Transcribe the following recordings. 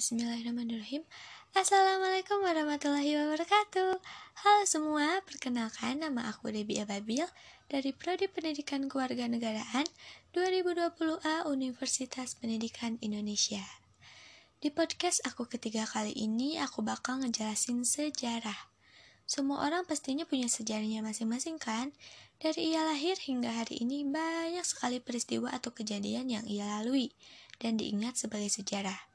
Bismillahirrahmanirrahim Assalamualaikum warahmatullahi wabarakatuh Halo semua, perkenalkan nama aku Debbie Ababil Dari Prodi Pendidikan Kewarganegaraan 2020A Universitas Pendidikan Indonesia Di podcast aku ketiga kali ini aku bakal ngejelasin sejarah semua orang pastinya punya sejarahnya masing-masing kan? Dari ia lahir hingga hari ini banyak sekali peristiwa atau kejadian yang ia lalui dan diingat sebagai sejarah.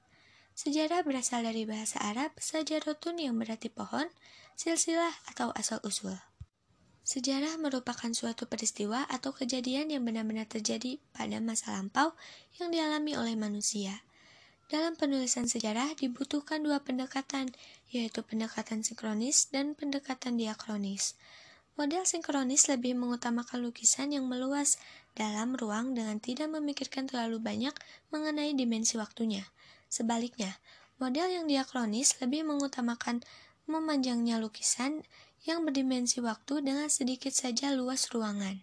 Sejarah berasal dari bahasa Arab sajarotun yang berarti pohon, silsilah atau asal-usul. Sejarah merupakan suatu peristiwa atau kejadian yang benar-benar terjadi pada masa lampau yang dialami oleh manusia. Dalam penulisan sejarah dibutuhkan dua pendekatan, yaitu pendekatan sinkronis dan pendekatan diakronis. Model sinkronis lebih mengutamakan lukisan yang meluas dalam ruang dengan tidak memikirkan terlalu banyak mengenai dimensi waktunya. Sebaliknya, model yang diakronis lebih mengutamakan memanjangnya lukisan yang berdimensi waktu dengan sedikit saja luas ruangan.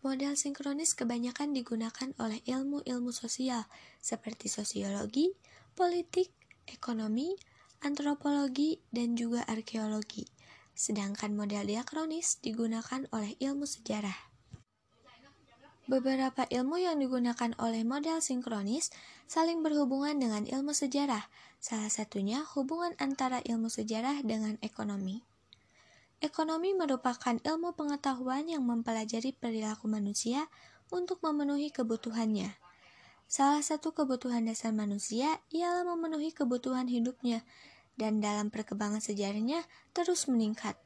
Model sinkronis kebanyakan digunakan oleh ilmu-ilmu sosial seperti sosiologi, politik, ekonomi, antropologi, dan juga arkeologi. Sedangkan model diakronis digunakan oleh ilmu sejarah. Beberapa ilmu yang digunakan oleh model sinkronis saling berhubungan dengan ilmu sejarah, salah satunya hubungan antara ilmu sejarah dengan ekonomi. Ekonomi merupakan ilmu pengetahuan yang mempelajari perilaku manusia untuk memenuhi kebutuhannya. Salah satu kebutuhan dasar manusia ialah memenuhi kebutuhan hidupnya, dan dalam perkembangan sejarahnya terus meningkat.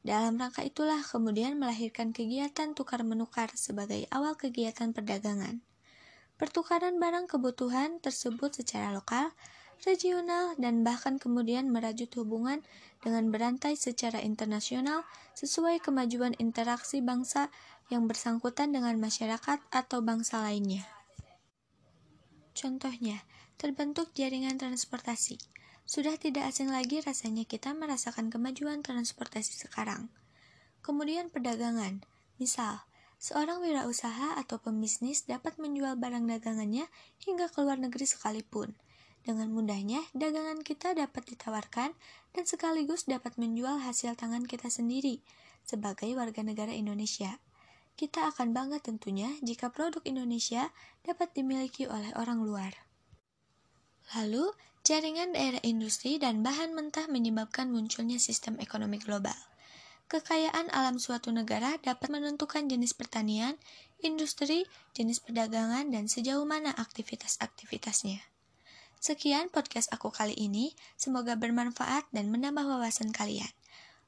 Dalam rangka itulah kemudian melahirkan kegiatan tukar-menukar sebagai awal kegiatan perdagangan. Pertukaran barang kebutuhan tersebut secara lokal regional, dan bahkan kemudian merajut hubungan dengan berantai secara internasional sesuai kemajuan interaksi bangsa yang bersangkutan dengan masyarakat atau bangsa lainnya. Contohnya, terbentuk jaringan transportasi. Sudah tidak asing lagi rasanya kita merasakan kemajuan transportasi sekarang. Kemudian perdagangan. Misal, seorang wirausaha atau pembisnis dapat menjual barang dagangannya hingga ke luar negeri sekalipun – dengan mudahnya, dagangan kita dapat ditawarkan dan sekaligus dapat menjual hasil tangan kita sendiri sebagai warga negara Indonesia. Kita akan bangga tentunya jika produk Indonesia dapat dimiliki oleh orang luar. Lalu, jaringan daerah industri dan bahan mentah menyebabkan munculnya sistem ekonomi global. Kekayaan alam suatu negara dapat menentukan jenis pertanian, industri, jenis perdagangan, dan sejauh mana aktivitas-aktivitasnya. Sekian podcast aku kali ini, semoga bermanfaat dan menambah wawasan kalian.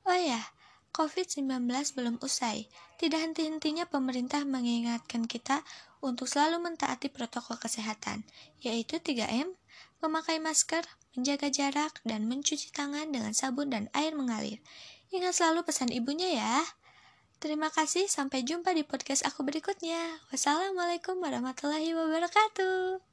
Oh ya, COVID-19 belum usai. Tidak henti-hentinya pemerintah mengingatkan kita untuk selalu mentaati protokol kesehatan, yaitu 3M, memakai masker, menjaga jarak, dan mencuci tangan dengan sabun dan air mengalir. Ingat selalu pesan ibunya ya. Terima kasih, sampai jumpa di podcast aku berikutnya. Wassalamualaikum warahmatullahi wabarakatuh.